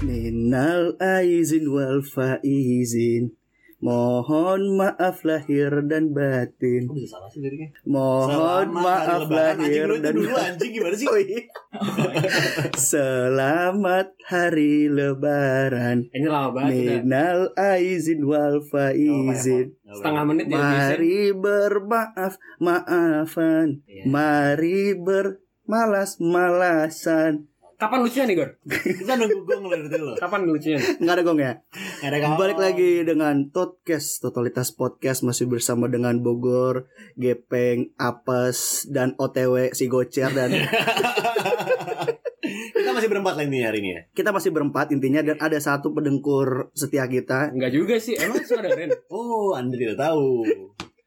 Minal aizin wal faizin Mohon maaf lahir dan batin Kok bisa salah sih liriknya? Mohon Selamat hari maaf Lebaran. lahir anjing, lu itu dan dulu anjing gimana sih? Oh, iya. Selamat hari lebaran Ini lama banget. Minal aizin wal faizin Setengah menit ya. Mari bermaaf maafan Iya. Mari bermalas-malasan Kapan lucunya nih, Gor? Kita nunggu gue ngeliat dari lo. Kapan lucunya? Nggak ada gong ya Nggak ada kawan. Balik lagi dengan Totcast Totalitas Podcast Masih bersama dengan Bogor Gepeng Apes Dan OTW si Gocer Dan Kita masih berempat lagi nih hari ini ya. kita masih berempat intinya Dan ada satu pedengkur setia kita Enggak juga sih. Emang suka dengerin? Oh, Anda tidak tahu.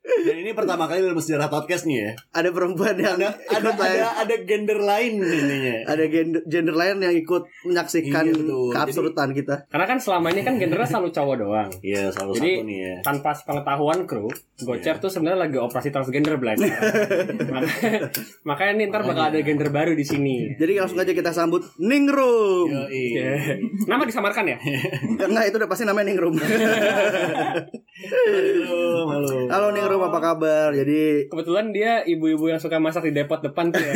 Dan ini pertama kali dalam sejarah podcast nih ya. Ada perempuan yang Ada ada ada, ada gender lain ininya. Ada gender, gender lain yang ikut menyaksikan Iya, betul. keabsurdan kita Karena kan selama ini kan gendernya selalu cowok doang. Iya, selalu Jadi- satu nih ya. Tanpa pengetahuan kru, Gocer Iya. tuh sebenarnya lagi operasi transgender belajar. makanya, makanya nih ntar bakal ada gender baru di sini. Jadi langsung aja kita sambut Ningrum Yoi. Ya. Nama disamarkan ya? Enggak itu udah pasti namanya Ningrum Halo, halo. Halo Ningrum apa kabar Jadi Kebetulan dia ibu-ibu yang suka masak di depot depan tuh ya.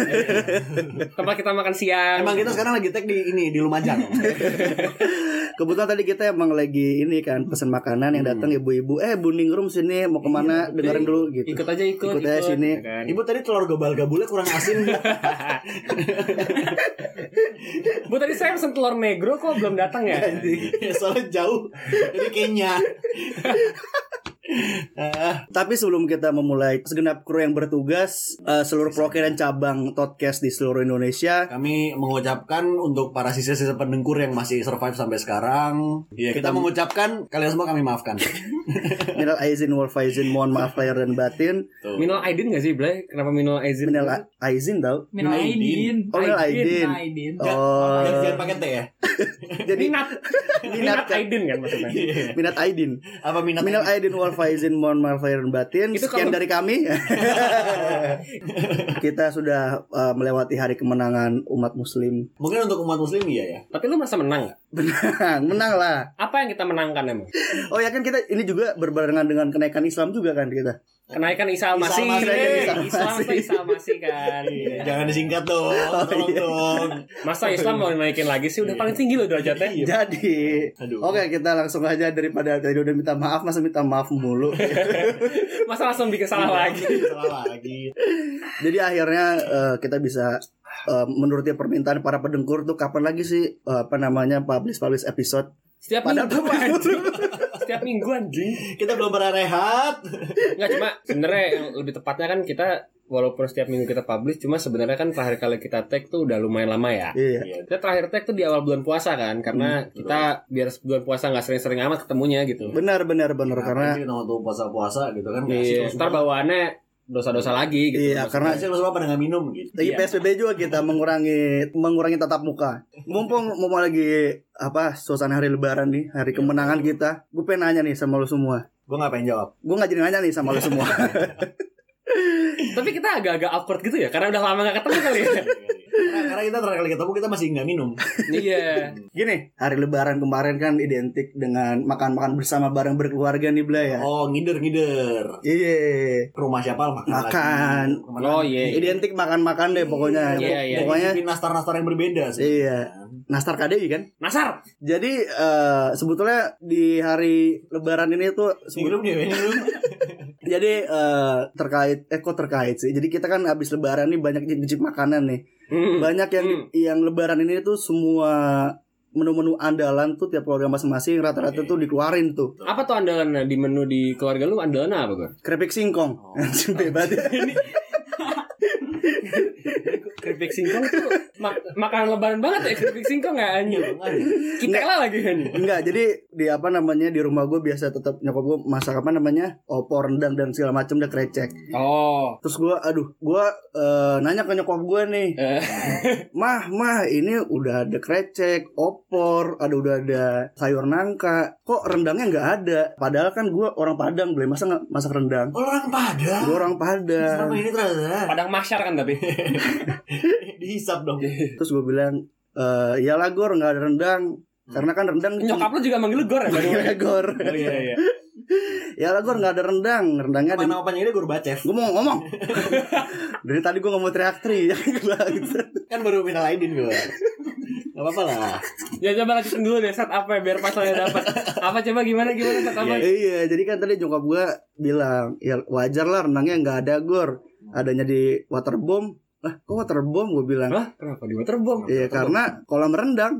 Tempat kita makan siang. Emang kita sekarang lagi tag di ini di Lumajang. kebetulan tadi kita emang lagi ini kan Pesen makanan yang datang ibu-ibu Eh Bu Ningrum sini mau ke mana Iya, Dengerin dulu gitu Ikut aja ikut. Ikut aja sini. ya kan? Ibu tadi telur gobal gabulnya kurang asin. Bu tadi saya pesen telur negro kok belum datang ya? Ya, Soalnya jauh dari Kenya. Ah, Tapi sebelum kita memulai segenap kru yang bertugas eh, Seluruh perwakilan cabang Totcast di seluruh Indonesia kami mengucapkan untuk para sisa-sisa pendengkur yang masih survive sampai sekarang. Ya, kita, Kita- mengucapkan kalian semua kami maafkan. Minal aizin wal faizin Mohon maaf lahir dan batin Tuh. Minal Aidin gak sih, Blay? Kenapa Minal Aidin? Minal aizin tau Minal Aidin. Oh Minal aidin Aidin. Oh jangan pakai T ya. Jadi Minat. Minat Aidin kan maksudnya. Minat aidin Apa minat? Minal aidin wal faizin mohon maaf lahir batin. Itu Sekian kalau- dari kami. Kita sudah uh, melewati hari kemenangan umat muslim. Mungkin untuk umat muslim iya ya. Tapi lu merasa menang gak? Menang, menang lah. Apa yang kita menangkan emang? Oh ya kan kita ini juga berbarengan dengan kenaikan Islam juga kan kita. Kenaikan Isa Masih. Isa Masih. Islam Isa Masih. Kan. Iya, Jangan disingkat dong. Tolong iya. dong. Masa Islam mau naikin lagi sih? Udah paling tinggi loh derajatnya. Jadi, Aduh. oke kita langsung aja daripada tadi udah minta maaf masa minta maaf mulu. Masa langsung bikin salah lagi? Salah lagi. Jadi akhirnya uh, kita bisa uh, menuruti permintaan para pendengkur tuh kapan lagi sih uh, apa namanya publish publish episode Setiap Padahal minggu. Setiap minggu anjing. Kita belum pernah rehat. Enggak cuma sebenarnya yang lebih tepatnya kan kita walaupun setiap minggu kita publish cuma sebenarnya kan terakhir kali kita tag tuh udah lumayan lama ya. Iya. Iya. Kita terakhir tag tuh di awal bulan puasa kan karena kita biar bulan puasa nggak sering-sering amat ketemunya gitu. Benar benar benar karena Karena kita tuh puasa-puasa gitu kan. Iya, ntar bawaannya dosa-dosa lagi gitu. Iya, karena- Karena sih lu semua pada nggak minum gitu. lagi Iya. PSBB juga kita mengurangi mengurangi tatap muka. Mumpung mau lagi apa suasana hari lebaran nih, hari kemenangan kita. Gue pengen nanya nih sama lu semua. Gue nggak pengen jawab. Gue gak jadi nanya nih sama lu semua. Tapi kita agak-agak awkward gitu ya karena udah lama gak ketemu kali ya. karena, karena kita terakhir kali ketemu kita masih nggak minum. iya. Gini, hari lebaran kemarin kan identik dengan makan-makan bersama bareng berkeluarga nih Bla ya. Oh ngider ngider. Iya. Rumah siapa makan. Makan. lagi. Oh iya. Identik makan-makan deh pokoknya. Iya, iya. Pokoknya Jadi nastar-nastar yang berbeda sih. Iya. Nastar KDI kan. Nasar. Jadi eh, sebetulnya di hari lebaran ini tuh minum. Jadi eh, terkait eh kok terkait sih. Jadi kita kan habis lebaran nih banyak nyicip makanan nih. Hmm. Banyak yang Hmm. yang lebaran ini tuh semua menu-menu andalan tuh tiap keluarga masing-masing rata-rata tuh dikeluarin tuh. Apa tuh andalan di menu di keluarga lu andalan apa gue? Keripik singkong. Oh. Bebas. Keripik singkong tuh mak- makanan lebaran banget ya keripik singkong nggak anjing. Kita lah lagi kan. Enggak, jadi di apa namanya di rumah gue biasa tetap nyokap gue masak apa namanya opor rendang dan segala macam udah krecek. Oh. Terus gue, aduh, gue eh, nanya ke nyokap gue nih, Eh, mah, mah ini udah ada krecek, opor, ada udah ada sayur nangka, kok rendangnya nggak ada? Padahal kan gue orang Padang, boleh masa nggak masak rendang? Orang Padang. Gue orang Padang. Selama ini ternyata Padang masyar kan tapi. dihisap dong. Terus gue bilang, e, iyalah Gor nggak ada rendang. Karena kan rendang Nyokap lu juga manggil lu Gor ya? Iya, Gor. Oh iya iya. Ya lah Gor nggak ada rendang, rendangnya ada. Mana opanya ini gue bacef. Gue mau ngomong. Dari tadi gue nggak mau teriak tri, gitu. Kan baru minal aidin gue. Gak apa-apa lah. Ya coba lanjutin dulu deh set apa ya biar pasalnya dapat. Apa coba gimana gimana set apa? Iya, jadi kan tadi nyokap gue bilang, ya wajar lah rendangnya nggak ada Gor. Adanya di waterbomb. Lah, kok waterbomb gue bilang. Hah? Kenapa di waterbomb? Iya, karena kolam rendang.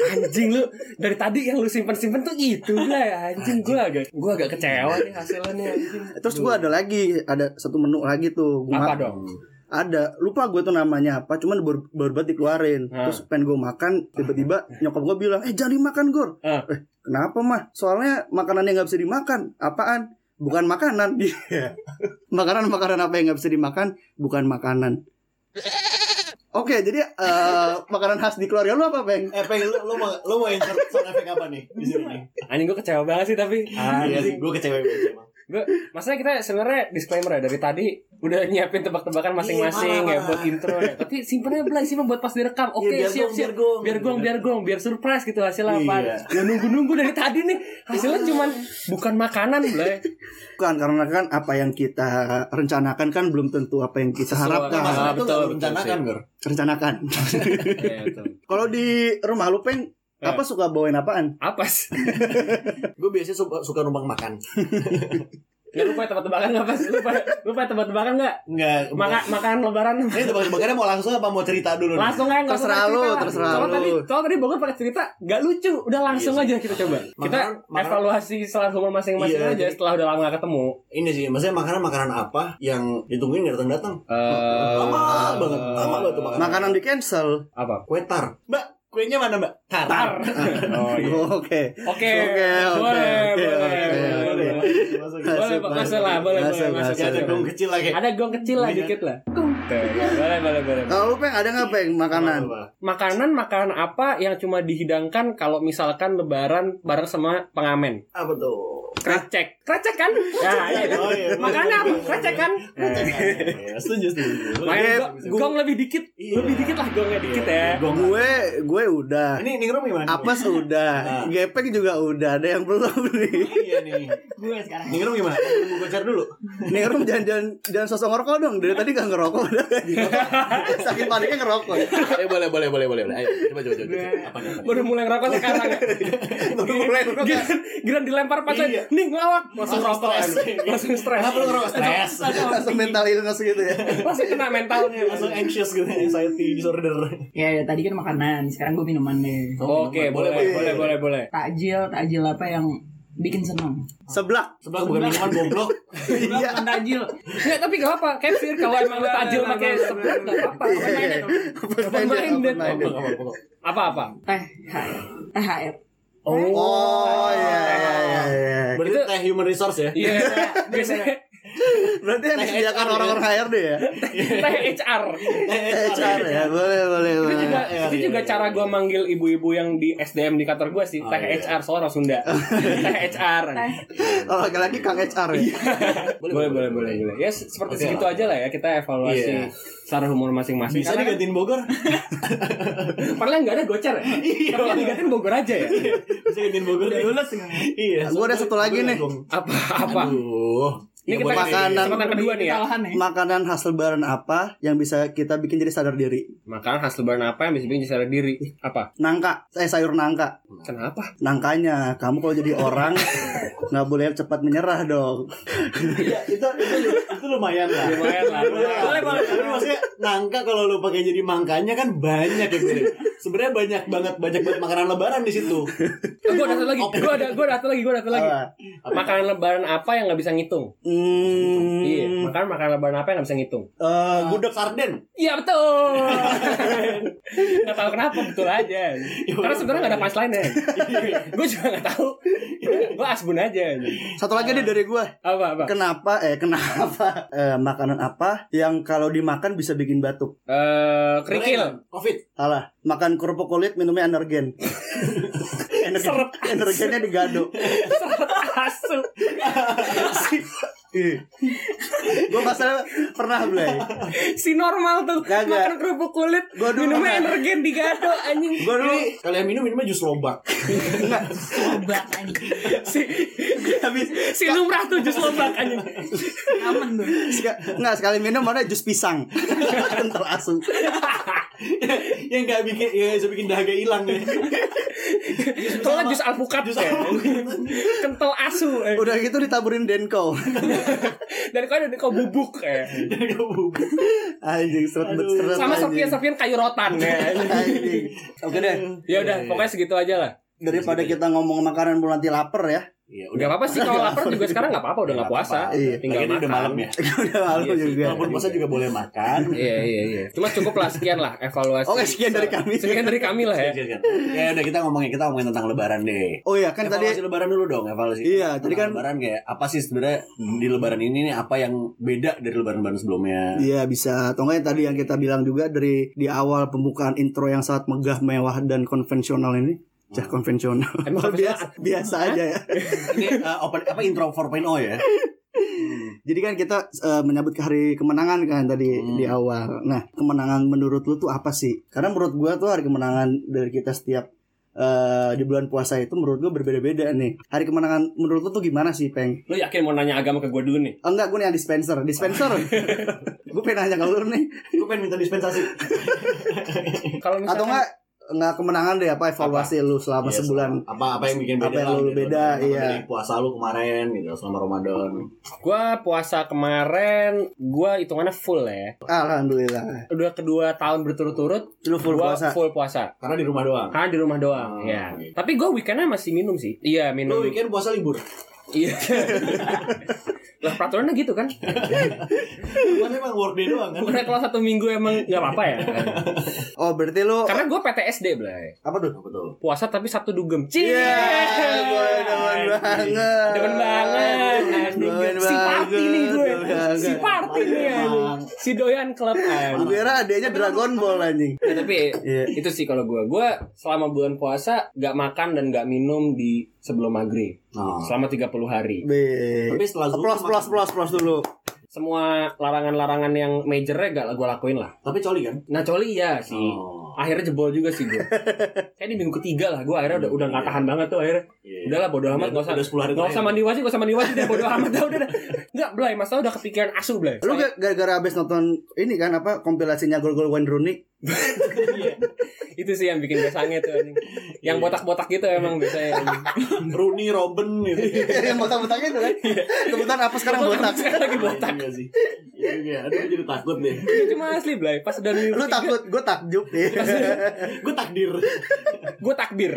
Anjing lu dari tadi yang lu simpen-simpen tuh itu lah ya anjing gua agak gua agak kecewa nih hasilnya nih anjing. Terus gue ada lagi, ada satu menu lagi tuh. Gua Apa dong? Ada, lupa gue tuh namanya apa, cuman baru, baru banget dikeluarin. Terus pengen gue makan, tiba-tiba nyokap gue bilang, eh jadi makan Gor. Eh, kenapa mah? Soalnya makanan yang nggak bisa dimakan. Apaan? Bukan makanan. Iya. Makanan-makanan apa yang nggak bisa dimakan? Bukan makanan. Oke, jadi eh, makanan khas di keluarga lu apa, Bang? Eh, pengen lu, lu mau lu mau insert sound effect apa nih di sini? Anjing gua kecewa banget sih tapi. Iya sih, gue kecewa banget emang. Gue, maksudnya kita sebenarnya disclaimer ya dari tadi udah nyiapin tebak-tebakan masing-masing Iya, ya buat intro ya. Tapi simpennya belai simpen buat pas direkam. Oke, Iya, biar siap gong, siap. biar gong. biar gong, biar gong, biar surprise gitu hasilnya apa. Iya. Ya nunggu-nunggu dari tadi nih. Hasilnya cuman bukan makanan, belai. Bukan karena kan apa yang kita rencanakan kan belum tentu apa yang kita Sesuai. harapkan. Ah, Masalah itu betul, gak betul rencanakan, sih. Rencanakan. Iya, betul. Kalau di rumah lu, Peng, Eh. apa suka bawain apaan? Apa sih? Gue biasanya suka, suka numpang makan. Ya, lu punya tebak-tebakan nggak pas? Lu punya, lu punya tebak-tebakan nggak? Enggak. Maka, makan lebaran Ini tebak-tebakannya mau langsung apa mau cerita dulu nih? langsung aja Terserah lu, cerita. terserah lu. tadi soalnya tadi Bogor pakai cerita nggak lucu udah langsung Iya aja kita coba kita Makanan- makanan- evaluasi setelah humor masing-masing Iya, aja jadi- setelah udah lama gak ketemu Ini sih, maksudnya makanan-makanan apa yang ditungguin gak datang-datang? Lama banget, lama banget tuh makanan. Makanan di cancel. apa Kue tar. Mbak, kuenya mana mbak? Tar. tar oh iya Oke. oke Oke, oke, boleh oke, boleh oke, boleh oke. Masuk. boleh Masuk, lah boleh masuk, boleh masuk ada gong kecil lagi. ada gong kecil lah Iya. dikit lah boleh boleh boleh Kalau lu Peng ada nggak Peng makanan? makanan makanan apa yang cuma dihidangkan kalau misalkan lebaran bareng sama pengamen Apa tuh? Krecek krecek kan ya iya Oh, iya. makannya apa krecek kan Ya, setuju, setuju. Makanya gong, gong lebih dikit, Iya. lebih dikit lah gongnya dikit ya. Gong. Gue gue udah. Ini ningrum gimana? Apes udah. Nah. Gepeng juga udah. Ada yang belum nih. Iya nih. gue sekarang Ningrum gimana? Tunggu gocar dulu. Nih Rum jangan jangan jangan sosok ngerokok dong. Dari tadi gak ngerokok udah. Saking paniknya ngerokok. Eh boleh boleh boleh boleh. boleh. Ayo coba coba coba. Apa nih? Baru mulai ngerokok sekarang ya. Baru mulai ngerokok. Giran, dilempar pacar, Iya. nih ngelawak, langsung Langsung rokok stres. Langsung stres. Kenapa lu ngerokok? Stres. Langsung mental illness gitu ya. Langsung kena mentalnya. Langsung anxious gitu, anxiety disorder. ya, ya tadi kan makanan sekarang gue minuman deh Oke, boleh, boleh, boleh, boleh. takjil takjil apa yang bikin seneng Seblak. Sebelah bukan minuman goblok. Iya. bukan takjil Nggak, tapi gak apa, kefir kalau emang lu tajil pakai seblak gak apa-apa. Iya. Open-minded. Open-minded. Apa-apa? teh THR Oh, Oh iya iya iya. iya. Berarti Itu- teh human resource ya? Iya, biasanya Berarti yang disediakan orang-orang HRD ya? teh HR. HR ya, boleh boleh Itu boleh. juga, Iya, itu iya, juga iya. cara gue manggil ibu-ibu yang di SDM di kantor gue sih, Oh, teh iya. HR soalnya orang Sunda. teh HR. Kalau laki-laki Kang HR ya. boleh boleh boleh boleh ya se- seperti segitu lah. aja lah ya kita evaluasi secara humor masing-masing Bisa kan digantiin Bogor? padahal nggak ada gocor ya Iya. tapi yang digantiin Bogor aja ya Bisa gantiin Bogor ya? Iya. Gua ada satu lagi nih. apa apa Aduh. Ini Ya, kita makanan. kedua nih ya nih Makanan khas lebaran apa yang bisa kita bikin jadi sadar diri? makanan khas lebaran apa yang bisa bikin sadar diri apa Nangka, eh sayur nangka. kenapa Nangkanya, kamu kalau jadi orang nggak boleh cepat menyerah dong. Iya, itu itu itu lumayan lah. lumayan lah boleh boleh Tapi maksudnya nangka kalau lu pakai jadi mangkanya kan banyak ya. Sebenarnya banyak banget banyak banget makanan lebaran di situ. gue ada satu lagi gue ada gue ada satu lagi gue ada satu lagi Apa? makanan lebaran apa yang nggak bisa ngitung Hmm, iya makanan makanan lebaran apa yang nggak bisa ngitung eh, Gudeg sarden. Iya betul. Gak tahu kenapa betul aja. Karena sebenarnya gak ada punchline nya. gue juga gak tahu. Gue asbun aja. satu lagi deh dari gue. Apa apa? Kenapa? Eh kenapa? Eh, makanan apa yang kalau dimakan bisa bikin batuk? Eh kerikil. Covid. Salah. Makan kerupuk kulit minumnya energen. energen energennya digado. Asu. Gue masalah pernah Blay. Si normal tuh Kagak. makan kerupuk kulit, Gua dulu minumnya pernah. energen di gado anjing. Gue dulu kalian minum minumnya jus lobak. Coba anjing. si habis si lumrah tuh jus lobak anjing. Aman tuh. Nggak sekali minum mana jus pisang Kental asu yang nggak bikin ya bisa bikin dahaga hilang ya. Kalau nggak jus alpukat Jus ya. Kental asu. eh. Udah gitu ditaburin denko Dan kau ada kau bubuk eh. Dahaga bubuk. Anjing seret Aduh. seret Sama anjing. serpian-serpian kayu rotan ya. Anjing. Oke deh Ya udah, pokoknya segitu aja lah. Daripada kita ngomong makanan belum nanti lapar ya Iya, Gak apa-apa sih kalau lapar juga sekarang gak apa-apa udah gak puasa. Iya. Tinggal makan. udah malam ya. Udah malu Iya juga Walaupun puasa juga boleh makan. Iya iya iya. Cuma cukup lah sekian lah evaluasi. Oke, sekian dari kami. Sekian dari kami lah ya. Ya, ya udah kita ngomongin kita ngomongin tentang lebaran deh. Oh iya kan tadi evaluasi lebaran dulu dong, evaluasi. Iya, tadi kan- lebaran kayak apa sih sebenarnya di lebaran ini nih apa yang beda dari lebaran-lebaran sebelumnya? Iya bisa Atau enggak yang tadi yang kita bilang juga Dari di awal pembukaan intro yang sangat megah, mewah, dan konvensional ini Cah konvensional Emang biasa, biasa aja ya Ini uh, open apa intro 4.0 ya? Jadi kan kita eh, menyambut ke hari kemenangan kan tadi Hmm. di awal Nah kemenangan menurut lu tuh apa sih? Karena menurut gua tuh hari kemenangan dari kita setiap eh, di bulan puasa itu menurut gua berbeda-beda nih Hari kemenangan menurut lu tuh gimana sih Peng? Lu yakin mau nanya agama ke gue dulu nih? Oh enggak gue nih yang dispenser Dispenser Gue pengen nanya ke lu nih Gue pengen minta dispensasi. Kalau misalkan Atau enggak Enggak kemenangan deh apa evaluasi lu selama Iya, sebulan? apa apa yang bikin beda Apa yang lu gitu. beda, Apa iya. puasa lu kemarin gitu selama Ramadan. Gua puasa kemarin Gua hitungannya full ya. Alhamdulillah. Udah kedua tahun berturut-turut Lu full gua puasa? full puasa. Karena di rumah doang? Karena di rumah doang Oh, ya. gitu. Tapi gue weekendnya masih minum sih. Iya minum. Lu weekend puasa libur Iya. Lah peraturannya gitu kan? Kan emang work day doang kan? Bukannya kalau satu minggu emang gak apa-apa ya? Oh berarti lu Karena gue PTSD Blay. Apa tuh? apa tuh? Puasa tapi satu dugem. Cie Iya Gue demen banget Demen banget anjing. Demen Si party nih gue. Si party nih anjing. Si doyan klub Gue kira adanya Dragon Ball anjing Ya, tapi Iya. itu sih kalau gue Gue selama bulan puasa Gak makan dan gak minum di sebelum maghrib Oh. Selama 30 hari Be. Tapi setelah zuhur Plus plus plus plus dulu Semua larangan-larangan yang majornya gak gue lakuin lah tapi coli kan Nah coli iya sih Oh. Akhirnya jebol juga sih gue Kayak di minggu ketiga lah Gue akhirnya udah, udah gak tahan banget tuh akhirnya. Iya. Udahlah bodo amat Udah- Gak usah udah 10 hari Gak usah mandi wajib Gak usah mandi wajib deh Bodo amat. Dah udah. Dah Enggak Blay Masa udah kepikiran asu Blay? Lu ga- gara-gara abis nonton ini kan apa kompilasinya gol-gol Wayne Rooney? Iya. Itu sih yang bikin gue sange tuh anjing. Yang botak-botak gitu emang biasanya anjing. Rooney Robin gitu yang botak-botaknya itu kan kebetulan apa sekarang botak Sekarang lagi botak. Iya sih Iya, iya. Aduh, jadi takut deh. Cuma asli Blay Pas udah lu takut gue takjub nih Gue takdir. Gue takbir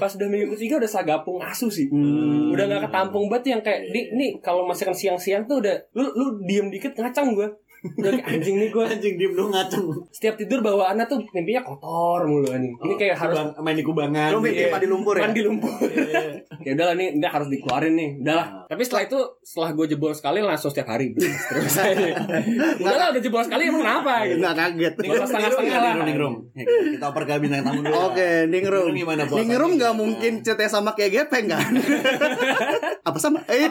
Pas udah minggu ketiga udah sagapung asu sih Hmm. Udah gak ketampung banget yang kayak di, Nih kalau masakan siang-siang tuh udah Lu lu diem dikit ngacang gue Udah anjing nih gue Anjing diem dong ngaceng. Setiap tidur bawaannya tuh mimpinya kotor mulu anjing Ini kayak harus Kubang- main di kubangan. lu mimpi Iya. mandi lumpur ya mandi lumpur ya udahlah nih ini harus dikeluarin nih udahlah tapi setelah itu setelah gue jebol sekali langsung setiap hari terus aja udahlah udah jebol sekali emang kenapa gitu nggak kaget setengah-setengah lah. Kita oper ke bintang tamu dulu. Oke, Ningrum. Gimana? Ningrum nggak Gimana? mungkin ceritanya sama kayak gepeng kan? Apa sama? Eh,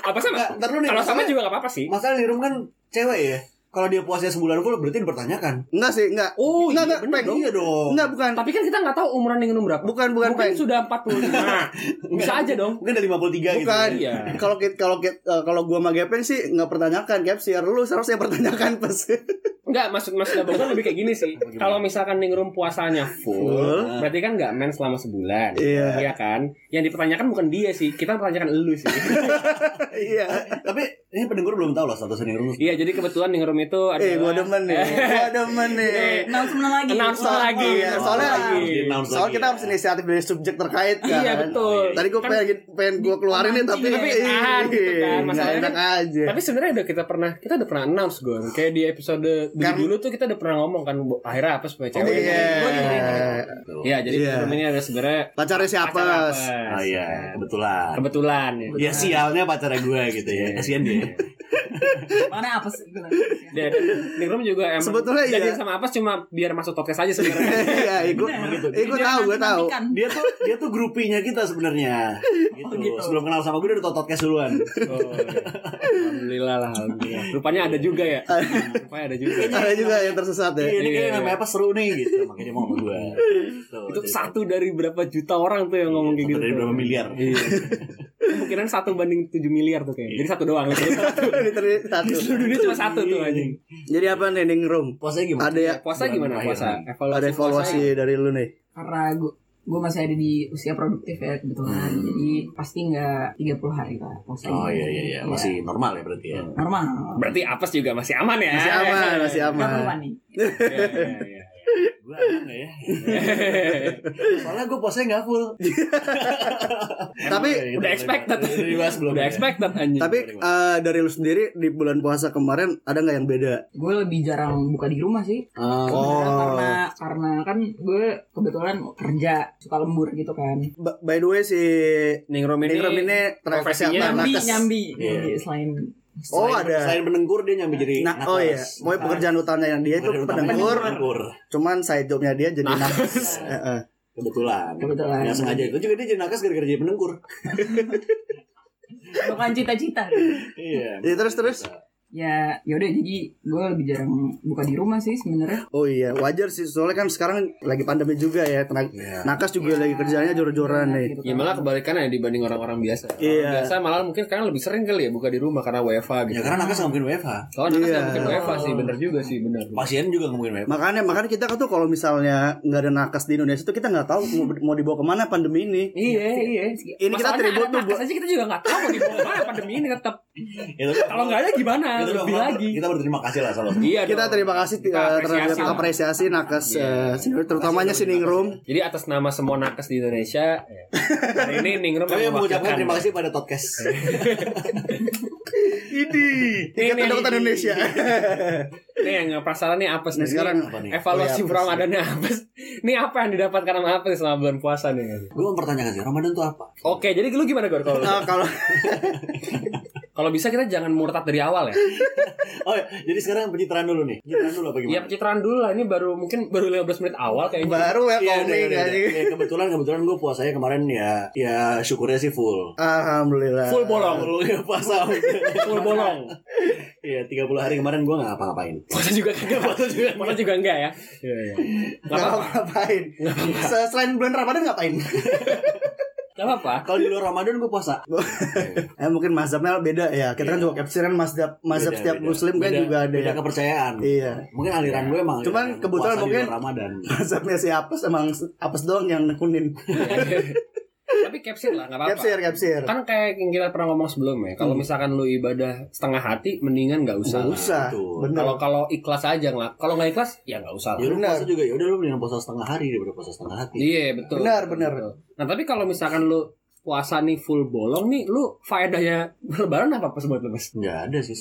apa sama ntar dulu nih, kalau sama juga gak apa-apa sih Masalah Ningrum kan cewek ya. Kalau dia puasanya sebulan full berarti dipertanyakan. enggak sih, enggak. oh Enggak, iya enggak, bener Peng. dong Iya dong. Enggak, bukan. tapi kan kita nggak tahu umuran Ningrum berapa Bukan, bukan, mungkin Peng. sudah 45 bisa aja dong Mungkin ada 53 gitu. Bukan. Iya. Kalau kalau eh, kalau gua sama Gepeng sih nggak pertanyakan, Gap sih lu seharusnya pertanyakan pas. Enggak, maksud maksud abang kan lebih kayak gini sih. Kalau misalkan Ningrum puasanya full, Full. berarti kan nggak men selama sebulan. Iya. kan? Yang dipertanyakan bukan dia sih, kita pertanyakan elu sih. Iya. Tapi ini pendengar belum tahu loh status Ningrum. iya, jadi kebetulan Ningrum itu adalah Eh, gua demen nih. Gua demen nih. Announcement lagi. Announcement lagi. Iya, soalnya lagi. Soalnya kita harus inisiatif dari subjek terkait kan. Iya, betul. Tadi gua Kan- pengen pengen gua keluarin nih tapi Tapi tahan gitu kan, nggak masalahnya enak kan- aja. Tapi sebenarnya udah kita pernah kita udah pernah announce gue kayak di episode dulu, Kan- tuh kita udah pernah ngomong kan akhirnya apa supaya cewek. Iya. Betul. Iya, jadi Iya. Ini ada sebenarnya Pacarnya siapa? Oh iya, kebetulan. Kebetulan ya. Ya sialnya pacarnya gue gitu ya. Kasihan dia. Mana apa sih? Dia Ningrum juga emang Sebetulnya iya. jadi sama apa cuma biar masuk podcast aja sebenarnya. Iya, gue gitu. eh, gue tahu, gue tahu. Dia tuh dia tuh grupinya kita sebenarnya. Gitu. Oh, gitu. Sebelum kenal sama gue dia udah tau podcast duluan. Oh, iya. Alhamdulillah lah, alhamdulillah. Rupanya ada juga ya. Rupanya ada juga. Ada juga yang tersesat ya. Iya, ini Iya, kayaknya iya. namanya apa seru nih gitu. Makanya dia mau sama gue. Tuh, Itu jadi- satu dari berapa juta orang tuh yang ngomong kayak Satu gitu. dari berapa miliar. Iya. Kemungkinan satu banding 7 miliar tuh kayaknya. Jadi satu doang. Di Literally satu. seluruh dunia cuma satu tuh anjing. Jadi apa nih Ning Room? Puasanya gimana? Ada ya Puasa gimana puasa? ada evaluasi dari lu nih. Karena gue gue masih ada di usia produktif ya kebetulan. Jadi pasti nggak 30 hari lah puasa. Oh iya iya iya, masih normal ya berarti ya. normal. Berarti apes juga masih aman ya? Masih aman, masih aman. perlu panik. Iya, iya, iya. Gue aman gak ya? Soalnya gue puasanya gak full. Tapi Udah expected. Udah dibahas belum? Udah ya? expected anjing. tapi eh, dari lu sendiri di bulan puasa kemarin ada nggak yang beda? Gue lebih jarang buka di rumah sih. Ah, Oh. Karena karena kan gue kebetulan kerja suka lembur gitu kan. By the way si Ningrum ini, Ning Room ini profesinya Nyambi nyambi. Iya. Jadi selain Oh selain- ada. Selain menengkur dia nyambi jadi Nah, oh iya, mau pekerjaan utamanya dia itu penengkur, penengkur. cuman side jobnya dia jadi nakes. Heeh. Kebetulan. Kebetulan. Nggak sengaja itu juga dia jadi nakes gara-gara jadi penengkur. bukan cita-cita. Iya. Ya, terus terus. Ya yaudah jadi gue lebih jarang buka di rumah sih sebenarnya. Oh iya, wajar sih soalnya kan sekarang lagi pandemi juga ya. Tenaga Iya. nakes juga lagi kerjanya jor-joran nih. Gitu Ya kan. malah kebalikannya dibanding orang-orang biasa. Orang Iya. Biasa malah mungkin sekarang lebih sering kali ya buka di rumah karena WFA Ya gitu. karena nakes nggak mungkin WFH. Oh, nakes Iya. nggak mungkin WFA sih, bener juga sih, bener. Pasien juga nggak mungkin WFH. Makanya makanya kita kan tuh kalau misalnya nggak ada nakes di Indonesia tuh kita nggak tahu mau, mau dibawa ke mana pandemi ini. Iya, iya. Ini kita Masalahnya tribut ada tuh aja kita juga nggak tahu mau dibawa ke mana pandemi ini tetap. Ya, tapi- Kalau nggak ada gimana? Kita Lebih ber- lagi. Kita berterima kasih lah sama Iya kita dong. terima kasih Kita apresiasi terhadap lah. apresiasi nakes Iya. uh, terutamanya si Ningrum. Jadi atas nama semua nakes di Indonesia, hari ini Ningrum Kami yang mengucapkan terima kasih pada podcast. Ini Ikatan Ini, Dokter ini. Indonesia. Nih yang penasaran nih apa Nah, sekarang Apa nih? evaluasi Oh, iya, Ramadannya apa? Ini apa yang didapatkan sama apa nih selama bulan puasa nih? Gue mempertanyakan sih, Ramadan itu apa? Oke, jadi lu gimana Gor kalau uh, kalau kalau bisa kita jangan murtad dari awal ya. Oh ya, jadi sekarang pencitraan dulu nih. Pencitraan dulu apa Iya gimana? pencitraan dulu lah ini baru mungkin baru 15 menit awal kayaknya. baru ya Iya, komik udah. Ya, kebetulan kebetulan gue puasanya kemarin ya ya syukurnya sih full. Alhamdulillah. Full bolong. Full ya puasa. Full bolong. Iya, 30 hari kemarin gue nggak ngapa-ngapain. Puasa juga kagak puasa juga. Puasa juga enggak ya. Iya iya. Enggak Nggak apa-apa. ngapain. Se- Selain bulan Ramadan ngapain? Enggak apa-apa. Kalau di luar Ramadan gue puasa. eh mungkin mazhabnya beda ya. Kita kan juga capture kan mazhab mazhab Beda, setiap beda. muslim kan Beda- juga ada beda ya. kepercayaan. Iya. Mungkin aliran gue emang Cuman kebetulan mungkin- Ramadan. Mazhabnya si apes emang apes doang yang nekunin. Tapi capsir lah enggak apa-apa. Capsir, capsir. Kan kayak yang kita pernah ngomong sebelumnya, kalau misalkan lu ibadah setengah hati mendingan nggak usah. Nggak usah. Kalau kalau ikhlas aja nggak. Kalau nggak ikhlas ya nggak usah. Ya lu puasa juga ya udah lu mendingan puasa setengah hari daripada puasa setengah hati. Iya betul. Benar, benar. Betul. Nah tapi kalau misalkan lu puasa nih full bolong nih, lu faedahnya lebaran apa pas buat lu mas? Enggak ada sih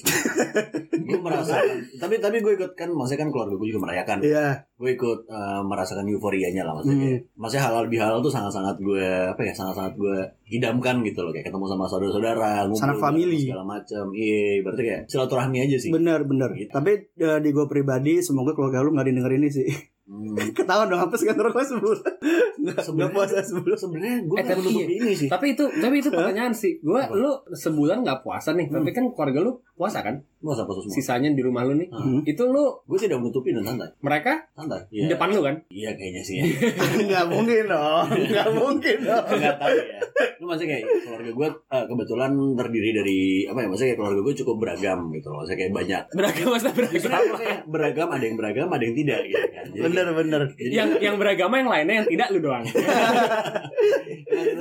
gue merasakan tapi tapi gue ikut kan maksudnya kan keluarga gue juga merayakan Iya. gue ikut eh, merasakan euforianya lah maksudnya Hmm. maksudnya halal bihalal tuh sangat sangat gue apa ya sangat sangat gue idamkan gitu loh kayak ketemu sama saudara-saudara ngumpul Sanak family. segala macam iya berarti kayak silaturahmi aja sih Bener, bener. Gitu. Tapi eh, di gue pribadi, semoga keluarga lu nggak denger ini sih. Hmm. Ketahuan dong, apes kan rokok sebulan. Nggak nggak Sebenarnya- puasa sebulan. sebenarnya gue Eh, tapi menutup ini sih Tapi itu tapi itu pertanyaan sih. Gua Apa? lu sebulan nggak puasa nih, tapi kan keluarga lu puasa kan? Masa puasa semua Sisanya di rumah lu nih. Hmm. Itu lu gue tidak menutupi dan santai mereka santai di iya depan lu kan? iya kayaknya sih ya Nggak mungkin dong. Nggak mungkin dong. nggak tahu ya lu maksudnya kayak keluarga gue eh, kebetulan terdiri dari apa ya maksudnya kayak keluarga gue cukup beragam gitu loh maksudnya kayak banyak Beragam masa beragam. Kayak beragam ada yang beragam ada yang tidak gitu kan Jadi Bener, bener. jadi- yang yang beragama yang lainnya yang tidak lu doang.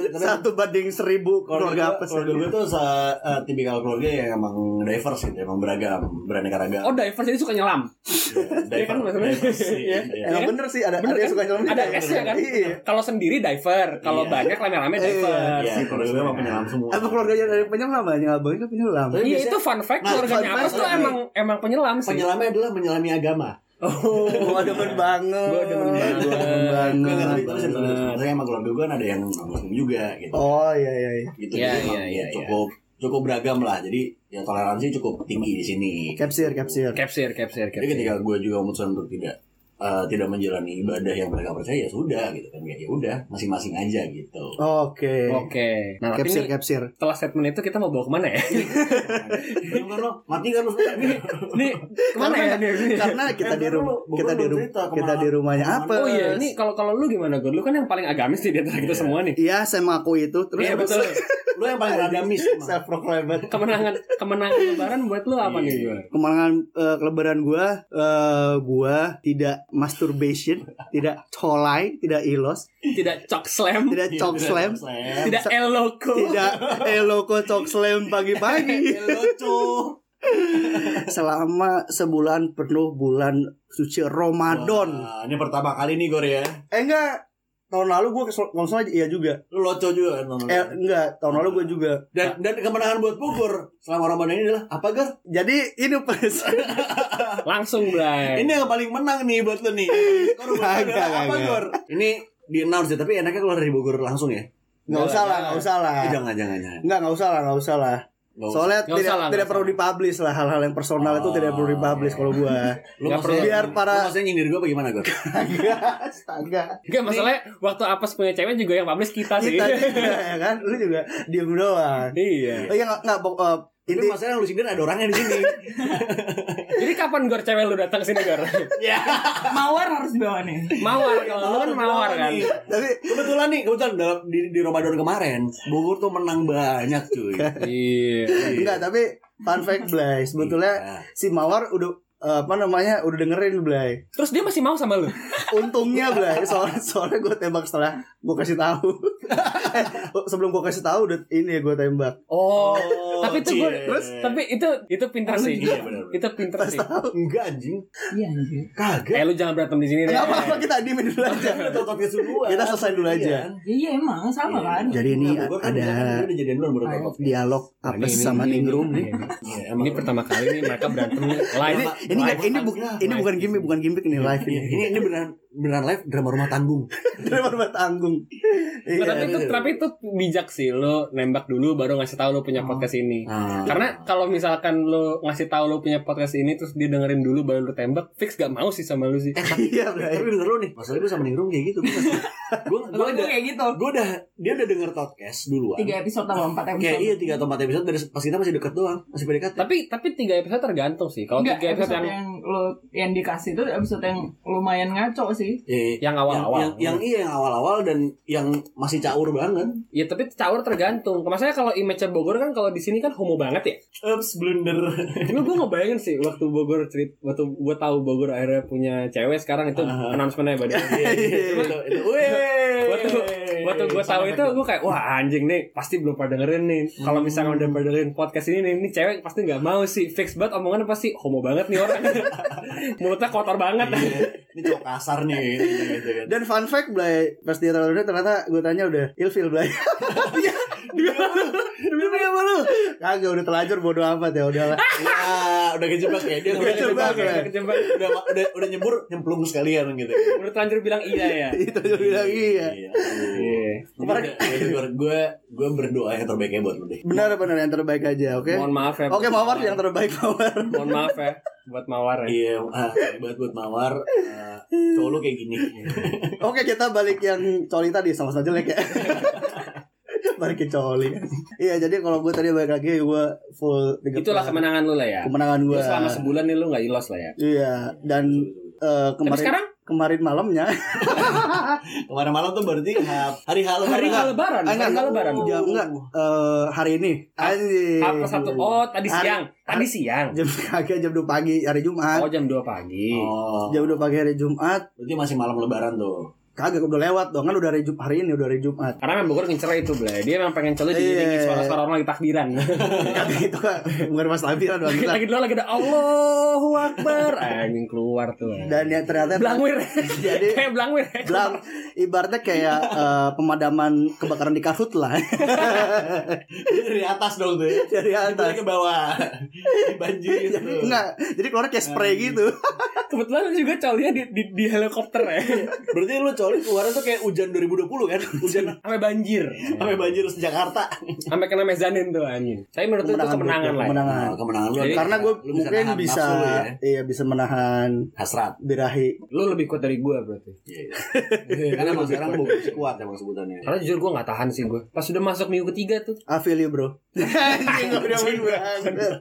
Karena Satu banding seribu keluarga keluarga apes. keluarga gue tuh se- eh, tipikal keluarga yang emang diverse gitu emang beragam beraneka ragam Oh, diverse jadi suka nyelam. Iya, kan, maksudnya. diverse, iya, iya. Emang kan? bener sih, ada, Bener ada yang kan? suka nyelam Ada juga. S-nya kan? Iya. Kalau sendiri diver, kalau Iya. banyak rame-rame diver. Iya, keluarga gue emang penyelam semua Apa keluarganya dari penyelam banyak abangnya kan penyelam. Iya biasanya- itu fun fact Nah, keluarganya fact tuh nih. emang emang penyelam sih. penyelamnya adalah menyelami agama Oh, Gua demen banget. Gua demen banget. Gua demen Gue nggak banget. tapi tapi serius, serius. Maksudnya emang keluarga gue kan ada yang muslim juga gitu Oh iya iya iya. gitu Iya, iya, iya, cukup cukup beragam lah. Jadi ya toleransi cukup tinggi di sini. Capsir, capsir. Capsir, capsir, Jadi ketika gue juga memutuskan untuk tidak eh, tidak menjalani ibadah yang mereka percaya ya sudah gitu kan ya ya udah masing-masing aja gitu. Oke. Oke. Nah, Capsir, ini capsir. setelah statement itu kita mau bawa ke mana ya? Belum kan lo mati kan lo Ini ke mana ya? Ini? Karena kita Eh, di rumah kita di rumah kita di rumahnya apa? Oh iya, ini kalau kalau lu gimana, Gur? Lu kan yang paling agamis nih di antara kita semua nih. Iya, saya mengaku itu. Terus Iya betul. Lo yang paling agamis. Self proclaimed. Kemenangan kemenangan lebaran buat lu apa nih, Gur? Kemenangan eh, kelebaran gua eh, gua tidak masturbation, tidak colai, tidak ilos, Tidak cok slam, tidak cok slam, tidak el loco. tidak eloko cok slam pagi-pagi. Selama sebulan penuh bulan suci Ramadan. Wah, ini pertama kali nih Gor ya. Eh enggak, tahun lalu kalau nggak salah iya juga. Lu loco juga kan nonton. Eh enggak, tahun lalu gua juga. Dan dan kemenangan buat Bogor selama Ramadan ini adalah apa Gar? Jadi ini pas Langsung, Bray. Ini yang paling menang nih buat lu nih. Skor apa. Gor? Ini di announce ya, tapi enaknya keluar dari Bogor langsung ya. nggak usah lah, nggak usah lah. Eh, jangan jangan jangan. Enggak, nggak usah lah, nggak usah lah. Usah. Soalnya Nggak tidak usah lah, tidak perlu dipublish lah hal-hal yang personal itu tidak perlu dipublish kalau gua. Lu maksudnya- perlu. Biar para- Lu maksudnya nyindir gua apa gimana? Agak, astaga. Enggak masalahnya waktu Apes punya cewek juga yang publish kita sih. Kita juga ya kan, lu juga diem doang. iya. Oh iya nggak nggak pok- eh, Tapi inti masalahnya yang lu sindir ada orangnya di sini. Jadi kapan Gor cewek lu datang ke sini, Gor? Ya. Mawar harus dibawa nih. Mawar kalau lu kan mawar kan. Tapi Kebetulan nih, kebetulan dalam di, di Ramadan kemarin Bogor tuh menang banyak cuy. Iya. enggak tapi fun fact Blay sebetulnya Iya. si Mawar udah eh, apa namanya udah dengerin Blay Terus dia masih mau sama lu? untungnya Blay soalnya soalnya gue tembak setelah gue kasih tahu sebelum gue kasih tahu udah ini gue tembak Oh. Oh, tapi itu gue terus tapi itu itu pinter sih. Iya. Itu pinter pas sih. tahu Enggak anjing. Iya anjir. Kagak. Eh lu jangan berantem di sini deh. apa-apa kita diemin dulu aja. Kita selesai dulu aja. Iya. Ya, iya emang sama kan. jadi ini kan ada kan dialog Nah, apa sama Ningrum nih Iya, Ini pertama kali nih mereka berantem live. ini ini kan? bukan ini bukan gimmick bukan gimmick nih live Iya, ini ini ini beneran beneran live drama rumah tanggung. drama rumah tanggung Nah, tapi itu iya. tapi itu bijak sih lo nembak dulu baru ngasih tahu lo punya podcast ini. Nah, Karena kalau misalkan lo ngasih tahu lo punya podcast ini terus dia dengerin dulu baru lo tembak, fix gak mau sih sama lo sih. iya Blay tapi denger lu nih, masalahnya gue sama Ningrum kayak gitu. Gue gue Gue udah kayak gitu. gue udah dia udah denger podcast duluan. Tiga episode atau empat episode. Kayak iya tiga atau empat episode dari pas kita masih deket doang, masih PDKT. Tapi tapi tiga episode tergantung sih. Kalau tiga episode episode yang yang lo yang dikasih itu episode yang lumayan ngaco sih. Eh, yang awal-awal. yang, yang, yang iya yang awal-awal dan yang masih caur banget. Ya tapi caur tergantung. Maksudnya kalau image Bogor kan kalau di sini kan homo banget ya. Ups, blunder. Cuma gue ngebayangin sih waktu Bogor cerit, waktu gue tahu Bogor akhirnya punya cewek sekarang itu Ah. announcement-nya pada. Iya, iya, itu, itu. Weh. waktu waktu gue tahu itu gue kayak wah anjing nih pasti belum pada dengerin nih kalau misalnya udah pada dengerin podcast ini nih ini cewek pasti nggak mau sih fix banget omongannya pasti homo banget nih orang mulutnya kotor banget Iya, Ini cowok kasar nih gitu, gitu kan. Dan fun fact Blay Pas dia terlalu ternyata gue tanya udah ilfil Blay Iya Demi apa lu Kagak udah terlanjur bodo amat ya udahlah Ya, udah kejebak ya. Dia Udah kejebak ya. udah kejebak Udah, udah, udah nyebur nyemplung sekalian gitu. udah terlanjur bilang iya ya Itu dia bilang iya Iya. Iya. Kemarin gue gue berdoa yang terbaiknya buat lu deh. Benar-benar yang terbaik aja oke mohon maaf ya Oke Mawar yang terbaik Mawar mohon maaf ya buat mawar ya? Iya, ah, buat buat mawar. ah, cowok lu kayak gini. Oke kita balik yang coli tadi sama-sama jelek ya. Balik ke coli. Iya jadi kalau gue tadi balik lagi gue full itulah kemenangan lu lah ya. Kemenangan gue selama sebulan nih lu nggak ilos lah ya? Iya dan eh, tapi kemarin sekarang kemarin malamnya. Kemarin malam tuh berarti ha- hari hal hari lebaran. lebaran Ah, hari enggak, lebaran. Jam enggak. Eh, hari ini. Anjing. apa satu oh tadi Hari- siang. Tadi siang. Jam kagak jam 2 pagi hari Jumat. Oh jam 2 pagi. Oh, jam 2 pagi hari Jumat. Berarti masih malam lebaran tuh. Kagak udah lewat dong kan udah hari Jumat hari ini udah hari Jumat Karena memang Bogor ngincer itu, Blay. Dia memang pengen celo diiringi Iya. suara-suara orang lagi takbiran. kagak itu kan bukan mas Labiran lagi, bang lagi dulu lagi ada Allahu Akbar. Anjing keluar tuh. dan ya ternyata Blangwir. Jadi- kayak Blangwir. Belang ibaratnya kayak eh, pemadaman kebakaran di Karhut lah Jadi dari atas dong tuh. ya. dari Dari atas ke bawah. Dibanjirin tuh. enggak jadi keluar kayak spray gitu Kebetulan juga colinya di, di, di helikopter ya. Berarti lu coli keluarnya tuh kayak hujan 2020 kan hujan Sampai banjir. sampai banjir di Jakarta Sampai kena mezanin tuh anjing. Tapi menurut itu kemenangan lah. ya. kemenangan. Nah, kemenangan lu Jadi- Karena gue mungkin bisa, ya. iya bisa menahan hasrat birahi. Lu lebih kuat dari gue berarti. Iya. Karena emang sekarang bukan kuat emang sebutannya. Karena jujur gue gak tahan sih gue. Pas sudah masuk minggu ketiga tuh. I feel you bro. Anjing udah banget.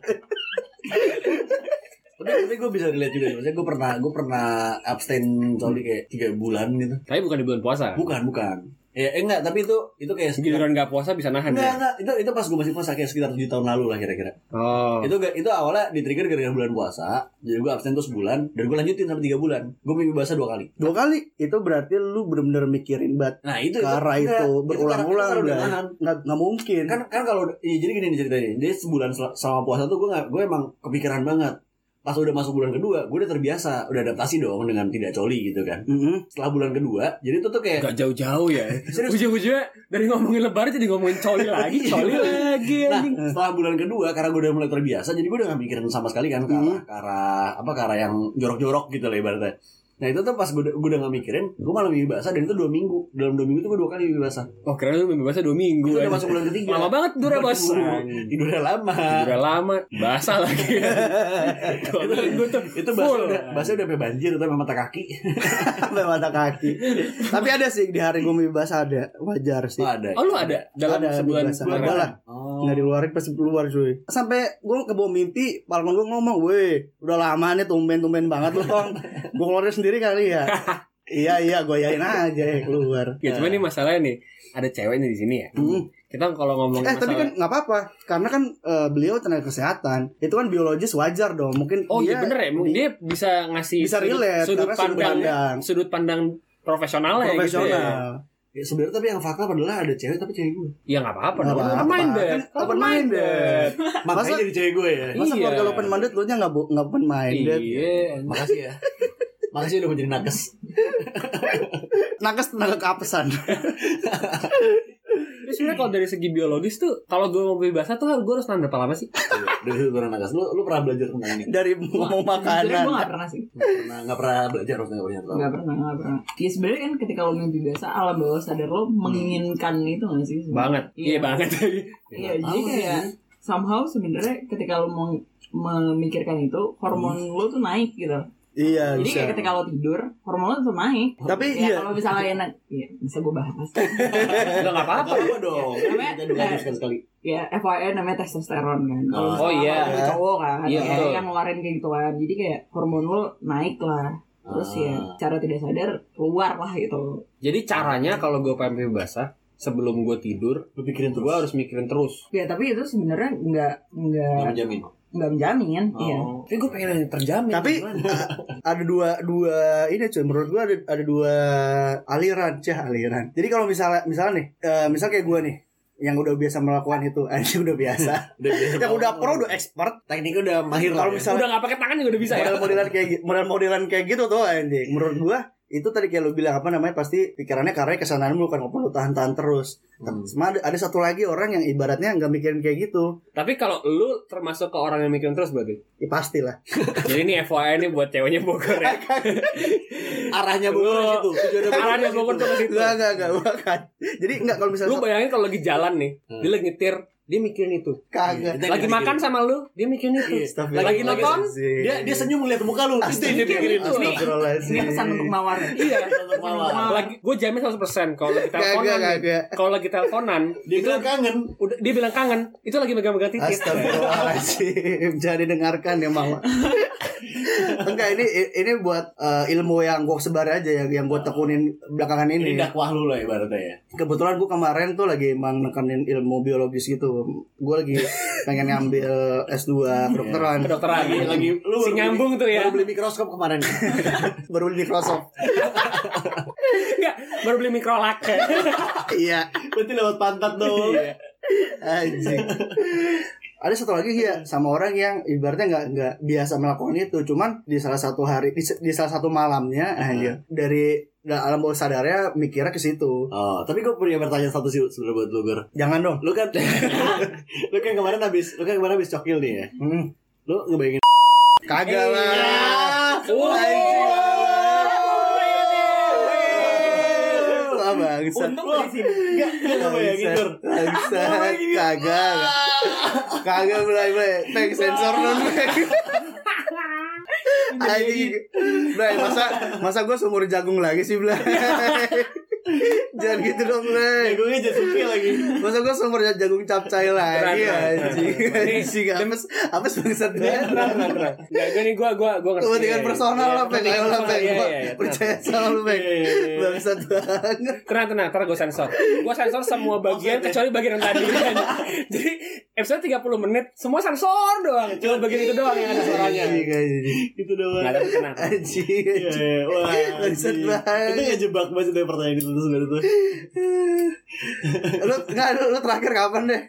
Tapi tapi gue bisa relate juga. Maksudnya gue pernah gue pernah abstain coli kayak tiga bulan gitu. Tapi bukan di bulan puasa. Bukan bukan. Ya eh, enggak. Tapi itu itu kayak sekitar Giliran gak puasa bisa nahan Enggak, ya. enggak. Itu itu pas gue masih puasa kayak sekitar 7 tahun lalu lah kira-kira. Oh. Itu gak- itu awalnya di trigger gara-gara bulan puasa. Jadi gue abstain tuh sebulan dan gue lanjutin sampai 3 bulan. Gue mimpi basah dua kali. Dua kali itu berarti lu bener-bener mikirin banget Nah, itu enggak. itu Itu berulang-ulang karena- karena udah udah nahan. nggak nggak mungkin kan kan kalau ya, jadi gini nih ceritanya dia sebulan sel- selama puasa tuh gue nggak gue emang kepikiran banget pas udah masuk bulan kedua gue udah terbiasa udah adaptasi dong dengan tidak coli gitu kan. Mm-mm. setelah bulan kedua jadi itu tuh kayak Gak jauh-jauh ya. Ujung-ujungnya dari ngomongin lebaran jadi ngomongin coli lagi, coli lagi nah setelah bulan kedua karena gue udah mulai terbiasa jadi gue udah gak mikirin sama sekali kan ke arah, ke arah apa ke arah yang jorok-jorok gitu lah ibaratnya nah itu tuh pas gue, udah- gue udah gak mikirin gue malah mimpi basah dan itu dua minggu. Dalam dua minggu tuh gue dua kali mimpi basah. Oh kira lu mimpi basah 2 minggu. itu udah masuk bulan ketiga. Lama banget tidurnya bos. Waduh, tidurnya lama. Udah lama, basah lagi. Dua minggu tuh. itu basah udah basah udah sampai banjir sama mata kaki. Sampai mata kaki. Tapi ada sih di hari gue mimpi basah ada. Wajar sih. Oh, ada. Oh lu ada? Dalam Ada, sebulan basah. sebulan Ada. lah. oh. nggak diluarin pasti keluar cuy. Sampai gue ke bawah mimpi palkon gue ngomong weh udah lama nih tumben tumben banget lu tong. Gue keluarin sendiri kali ya iya iya gue yain aja ya keluar Ya cuma nih masalahnya nih ada ceweknya di sini ya. Hmm. Kita kalau ngomongin eh tapi kan masalah nggak apa-apa karena kan eh, beliau tenaga kesehatan itu kan biologis wajar dong mungkin Oh iya dia- bener ya, di- dia bisa ngasih Bisa sudut, relate, sudut sudut pandang pandang. sudut pandang profesional ya gitu ya. profesional Ya, sebenarnya tapi yang fakta adalah ada cewek tapi cewek gue. Ya nggak apa-apa dong. apa-apa. Open minded. Kan open minded. Makanya jadi cewek gue ya. masa Iya. keluarga lu open minded lu nya nggak bo- nggak open minded Iya. Makasih ya. Makasih udah mau jadi nakes. nakes tenaga keapesan Tapi sebenarnya kalau dari segi biologis tuh, kalau gue mau beli bahasa tuh gue harus nahan berapa lama sih? Dari situ baru nakes. Lu lu pernah belajar tentang ini? dari ngomong Jujur makanan gue gak pernah sih Nggak pernah nggak pernah belajar harusnya nggak pernah tahu. Gak pernah, gak pernah Ya sebenarnya kan ketika lo mimpi biasa Alam bawah sadar lo menginginkan itu gak sih? sebenarnya? Banget. Iya Iya. banget. Iya, Nggak jadi kayak somehow sebenarnya ketika lo mau memikirkan itu hormon lo tuh naik gitu. Iya Jadi bisa kayak ketika lo tidur hormon lo tuh naik. tapi Ya, iya kalau misalnya enak, ya bisa gue bahas. Udah nggak apa-apa. Apa apa dong? Namanya- Kita dua sekali sekali. ya FYI namanya testosteron kan. Oh, misalnya iya. lo cowok kan, Iya, kayak betul. yang ngeluarin kayak gitu kan. Jadi kayak hormon lo naik lah. Terus ya Ah. cara tidak sadar keluar lah gitu. Jadi caranya kalau gue pengen basah, sebelum gue tidur, Lu pikirin gue terus. harus mikirin terus. Ya tapi itu sebenarnya nggak Nggak nggak menjamin. Nggak menjamin. Iya. Oh. Tapi gue pengen yang terjamin. tapi ada dua dua ini cuy menurut gua ada ada dua aliran cah aliran jadi kalau misalnya misalnya nih eh, misal kayak gua nih yang udah biasa melakukan itu anjing udah biasa Udah biasa. yang udah pro udah expert Tekniknya udah mahir lah. Kalau ya. misalnya- udah nggak pakai tangan juga udah bisa ya. model-modelan kayak gi- model-modelan kayak gitu tuh anjing menurut gua itu tadi kayak lu bilang apa namanya pasti pikirannya karena kesanaan lu kan nggak perlu tahan-tahan terus Hmm. Sama ada, ada satu lagi orang yang ibaratnya nggak mikirin kayak gitu Tapi kalau lu termasuk ke orang yang mikirin terus berarti. ya pasti lah Jadi ini FYI nih buat ceweknya Bogor ya. arahnya Bogor Bogor Arahnya Bogor ke situ. Enggak, enggak, enggak, bukan. Jadi enggak kalau misalnya Lu bayangin kalau lagi jalan nih, Hmm. dia lagi nyetir, dia mikirin itu. kagak. Yang Lagi makan sama lu, dia mikirin itu. Iya. Astagfirullah. Lagi nonton, Dia dia senyum ngeliat muka lu. Itu dia pikirin. Itu. Ini pesan untuk mawar. Iya. Untuk mawar. Lagi gue jamin 100% kalau lagi teleponan. Kalau lagi teleponan, Dia bilang kangen. udah dia bilang kangen, itu lagi megang-megang titik. Astagfirullahaladzim. Jangan didengarkan ya mama. Enggak ini ini buat eh, ilmu yang gue sebar aja yang yang gue tekunin belakangan Ini ini. dakwah lu lah ibaratnya ya. Kebetulan gue kemarin tuh lagi emang nekenin ilmu biologis gitu. Gue lagi pengen ngambil S2 kedokteran. Kedokteran. Lagi lagi lu si nyambung beli- tuh ya. Baru beli mikroskop kemarin. Baru di Microsoft. Enggak, baru beli mikrolak. Iya. Berarti lewat pantat dong. Iya. Anjing. Ada satu lagi ya sama orang yang ibaratnya nggak nggak biasa melakukan itu, cuman di salah satu hari di, di salah satu malamnya aja dari da- alam bawah sadarnya mikirnya ke situ. Oh, tapi gue punya pertanyaan satu sih sebenarnya buat lu Gur. Jangan dong. Lu kan lu kan kemarin habis lu kan kemarin habis cokil nih ya. Hmm. Lu ngebayangin Kagak lah. Oh. Wah bangsat. Untung gue di sini. Enggak, enggak bayangin, Dur. Bangsat. Kagak. kagak. Kagak mulai mulai. Peng sensor non. Anjing. Blay, masa masa gue seumur jagung lagi sih, Blay. Jangan gitu dong, Blay. Jagungnya Jasuke lagi. Masa gue seumur jagung capcay lagi keren, anjing. Anjing apes apes bangsat banget. Tenang. Enggak, gue nih gue gue gue ngerti. Kepentingan Iya, personal iya, lah, Peng. Ayo lah, Peng. Iya, iya, iya. Percaya sama lu, Peng. Iya, iya, iya. Bangsat banget. Tenang, tenang, ntar gue sensor Gue sensor semua bagian kecuali bagian yang tadi Jadi episode 30 menit Semua sensor doang Cuma bagian itu doang yang ada suaranya. Itu doang. Nggak, tapi tenang Anjing. Iya, iya. Wah, Bangsat banget. Itu ngejebak banget dari pertanyaan itu sebenarnya tuh. lu nggak lu, lu terakhir kapan deh?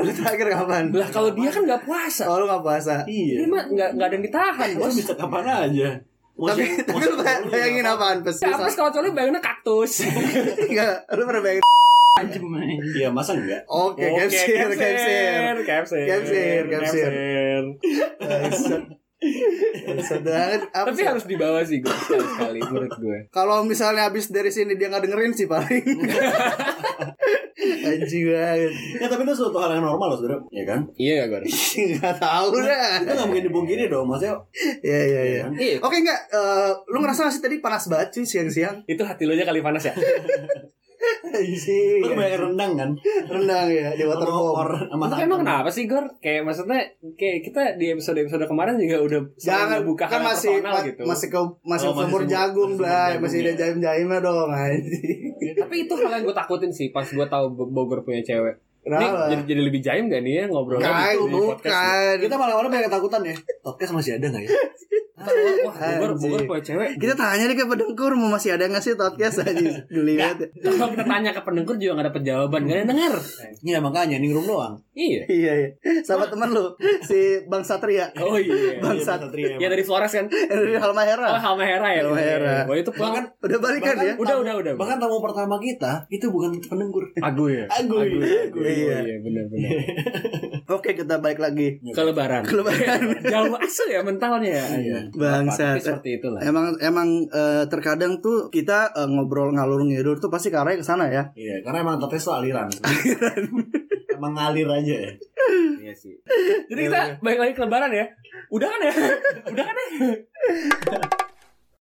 Lu terakhir kapan? Lah kalau dia kan gak puasa Oh lu nggak puasa. Iya. Ini mah gak, gak ada yang ditahan Bos bisa kapan aja. Mau Tapi tapi lu bayangin nggak apaan pes? Ya, Apa kalau cowok bayanginnya kaktus Enggak, lu pernah bayangin? Main. Iya, masa enggak? Oke, capsir, capsir. Capsir Capsir, capsir. Banget. Apa Tapi sih? harus dibawa sih gue sekali-sekali menurut gue Kalau misalnya habis dari sini dia nggak dengerin sih paling. Anjing banget. Ya tapi itu suatu hal yang normal loh sebenarnya, ya kan? Iya gak gue Enggak tahu dah. Itu nggak mungkin dipungkiri dong, maksudnya. Iya iya iya. kan? Iya Oke enggak, eh, lu ngerasa gak sih tadi panas banget cuy siang-siang? Itu hati lo aja kali panas ya Anjing. Lu kebanyakan rendang kan? Rendang ya di water Sama Tapi emang kenapa sih Gor? Kayak maksudnya Kayak kita di episode-episode kemarin juga udah Jangan ngebuka kan masih ma- gitu masih ke masih Oh, masih umur jagung masih lah, masih ya. ada jaim-jaimnya dong anjing. Tapi itu hal yang gue takutin sih Pas gue tahu Bogor punya cewek Ini Kenapa? jadi, jadi lebih jaim gak nih ya ngobrol lagi di podcast bukan. Kita malah-malah banyak ketakutan ya. Podcast masih ada nggak ya? Wah, Bogor. Bogor punya cewek Kita tanya nih ke pendengkur mau masih ada nggak sih podcast aja geli banget. Kalau kita tanya ke pendengkur juga gak dapet jawaban Gak ada yang denger Iya makanya ningrum doang. Iya Iya iya. Sama teman lu si Bang Satria. Oh iya Bangsat. Iya, Ya dari Flores kan Dari Oh Halmahera. Halmahera ya Halmahera. Wah itu Bahkan pulang Udah balikan bahkan ya? Udah, udah, udah. Bahkan tamu pertama kita itu bukan pendengkur. Aguy ya Aguy. Aguy Iya. Iya benar-benar Oke kita balik lagi. Ke lebaran Ke lebaran. Jauh asli ya mentalnya ya Iya. Bangsat. Tapi seperti itulah Emang emang eh, terkadang tuh kita eh, ngobrol ngalur ngidur tuh pasti ke arahnya ke sana ya. Iya, karena emang podcast tuh aliran. emang ngalir aja ya. Iya sih Jadi kita balik lagi ke lebaran ya Udah kan ya Udah kan ya